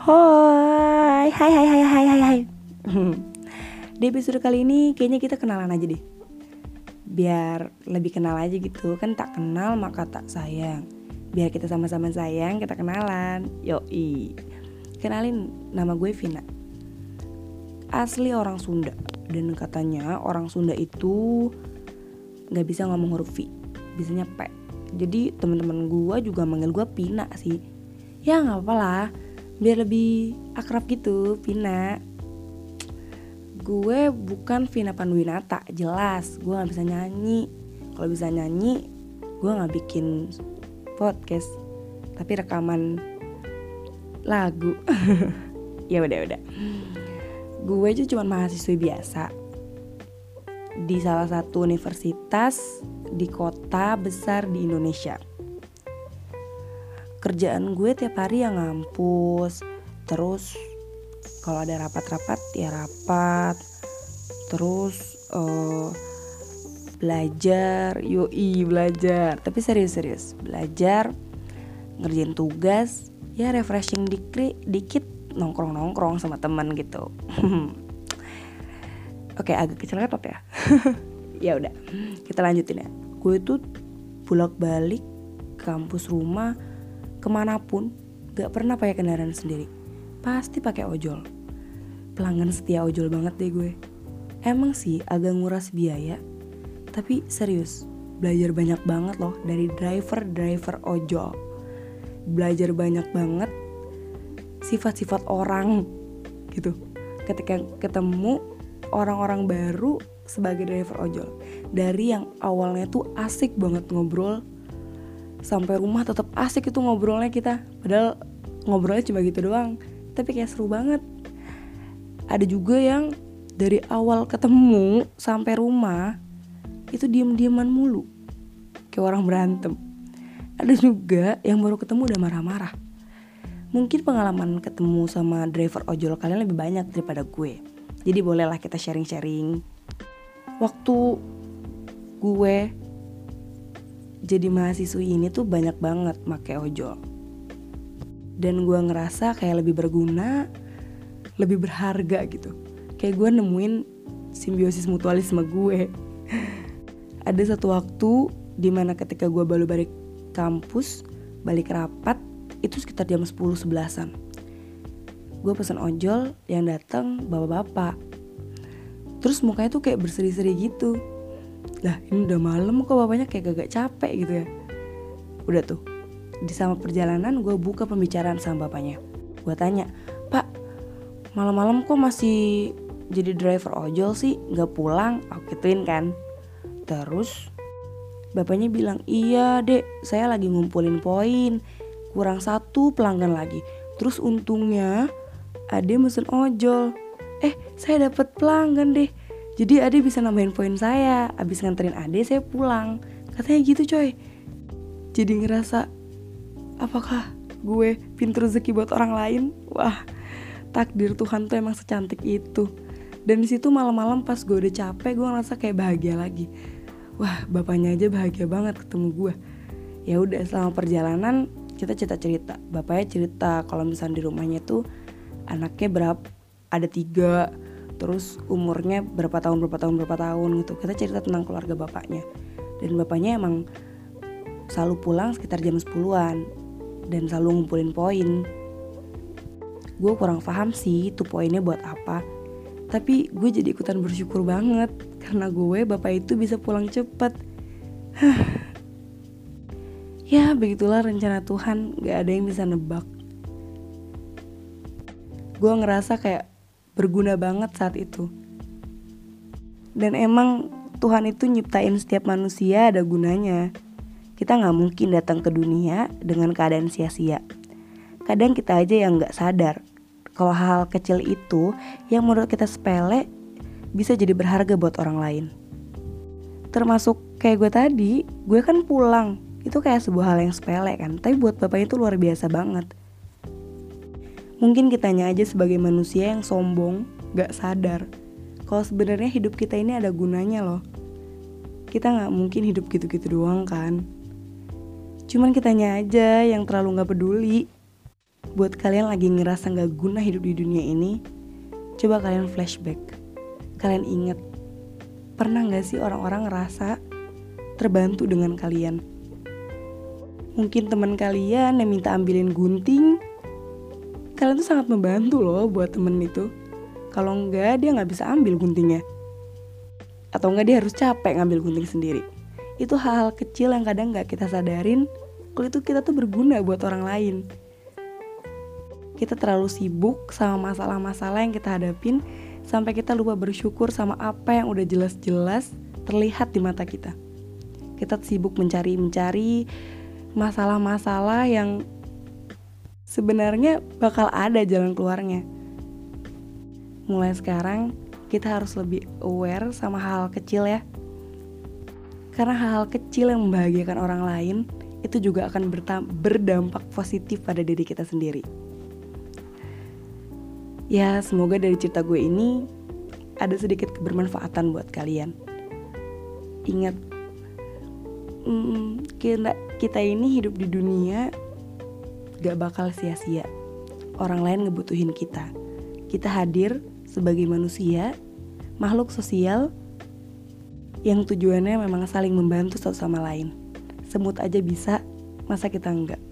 Hai, hai, hai, hai, hai, hai, hai. Di episode kali ini kayaknya kita kenalan aja deh. Biar lebih kenal aja gitu. Kan tak kenal maka tak sayang. Biar kita sama-sama sayang, kita kenalan. Yoi. Kenalin, nama gue Vina. Asli orang Sunda. Dan katanya orang Sunda itu nggak bisa ngomong huruf V. Bisanya P. Jadi teman-teman gue juga manggil gue Pina sih. Ya nggak apa-apa lah biar lebih akrab gitu Vina. Gue bukan Vina Panduwinata jelas. Gue nggak bisa nyanyi. Kalau bisa nyanyi gue nggak bikin podcast tapi rekaman lagu. Ya udah udah. Gue itu cuma mahasiswa biasa. Di salah satu universitas di kota besar di Indonesia kerjaan gue tiap hari yang ngampus. Terus kalau ada rapat-rapat ya rapat. Terus uh, belajar yoi belajar. Tapi serius-serius belajar ngerjain tugas ya refreshing dikit dikit nongkrong-nongkrong sama teman gitu. Oke agak kecil laptop ya. Ya udah kita lanjutin ya. Gue tuh bolak-balik kampus rumah ke mana pun gak pernah pakai kendaraan sendiri. Pasti pakai ojol. Pelanggan setia ojol banget deh gue. Emang sih agak nguras biaya. Tapi serius belajar banyak banget loh dari driver-driver ojol. Belajar banyak banget sifat-sifat orang gitu. Ketika ketemu orang-orang baru sebagai driver ojol. Dari yang awalnya tuh asik banget ngobrol sampai rumah tetap asik itu ngobrolnya kita. Padahal ngobrolnya cuma gitu doang tapi kayak seru banget. Ada juga yang dari awal ketemu sampai rumah itu diem-dieman mulu. Kayak orang berantem. Ada juga yang baru ketemu udah marah-marah. Mungkin pengalaman ketemu sama driver ojol kalian lebih banyak daripada gue. Jadi bolehlah kita sharing-sharing. Waktu gue jadi mahasiswi ini tuh banyak banget make ojol dan gue ngerasa kayak lebih berguna lebih berharga gitu. Kayak gue nemuin simbiosis mutualisme gue. Ada satu waktu di mana ketika gue baru balik kampus balik rapat itu sekitar jam 10 sebelasan. Gue pesen ojol yang datang bapak-bapak. Terus mukanya tuh kayak berseri-seri gitu lah ini udah malam kok bapaknya kayak gak capek gitu ya? Udah tuh di sama perjalanan gue buka pembicaraan sama bapaknya. Gue tanya pak malam-malam kok masih jadi driver ojol sih? Nggak pulang? Aku gituin kan. Terus bapaknya bilang iya dek saya lagi ngumpulin poin kurang satu pelanggan lagi. Terus untungnya ade mesen ojol. Eh saya dapat pelanggan deh jadi Ade bisa nambahin poin saya. Abis nganterin Ade saya pulang. Katanya gitu coy. Jadi ngerasa Apakah gue pintu rezeki buat orang lain? Wah takdir Tuhan tuh emang secantik itu. Dan di situ malam-malam pas gue udah capek Gue ngerasa kayak bahagia lagi. Wah bapaknya aja bahagia banget ketemu gue. Ya udah selama perjalanan kita cerita cerita. Bapaknya cerita kalau misalnya di rumahnya tuh anaknya berapa ada tiga terus umurnya berapa tahun berapa tahun berapa tahun gitu. Kita cerita tentang keluarga bapaknya. Dan bapaknya emang selalu pulang sekitar jam 10-an dan selalu ngumpulin poin. Gue kurang paham sih itu poinnya buat apa. Tapi gue jadi ikutan bersyukur banget karena gue bapak itu bisa pulang cepet. Ya begitulah rencana Tuhan. Gak ada yang bisa nebak. Gue ngerasa kayak berguna banget saat itu. Dan emang Tuhan itu nyiptain setiap manusia ada gunanya. Kita nggak mungkin datang ke dunia dengan keadaan sia-sia. Kadang kita aja yang nggak sadar kalau hal, hal kecil itu yang menurut kita sepele bisa jadi berharga buat orang lain. Termasuk kayak gue tadi, gue kan pulang. Itu kayak sebuah hal yang sepele kan, tapi buat bapaknya itu luar biasa banget Mungkin kitanya aja sebagai manusia yang sombong, gak sadar kalau sebenarnya hidup kita ini ada gunanya loh. Kita gak mungkin hidup gitu-gitu doang kan. Cuman kitanya aja yang terlalu gak peduli. buat kalian lagi ngerasa gak guna hidup di dunia ini, coba kalian flashback. Kalian inget, pernah gak sih orang-orang ngerasa terbantu dengan kalian? Mungkin teman kalian yang minta ambilin gunting, kalian tuh sangat membantu loh buat temen itu. Kalau enggak, dia nggak bisa ambil guntingnya. Atau enggak dia harus capek ngambil gunting sendiri. Itu hal-hal kecil yang kadang nggak kita sadarin, kalau itu kita tuh berguna buat orang lain kita terlalu sibuk sama masalah-masalah yang kita hadapin sampai kita lupa bersyukur sama apa yang udah jelas-jelas terlihat di mata kita. Kita sibuk mencari-mencari masalah-masalah yang sebenarnya bakal ada jalan keluarnya. Mulai sekarang kita harus lebih aware sama hal-hal kecil ya. Karena hal-hal kecil yang membahagiakan orang lain itu juga akan berdampak positif pada diri kita sendiri. Ya, semoga dari cerita gue ini ada sedikit kebermanfaatan buat kalian. Ingat, kita, kita ini hidup di dunia gak bakal sia-sia. Orang lain ngebutuhin kita. Kita hadir sebagai manusia, makhluk sosial yang tujuannya memang saling membantu satu sama lain. Semut aja bisa, masa kita enggak?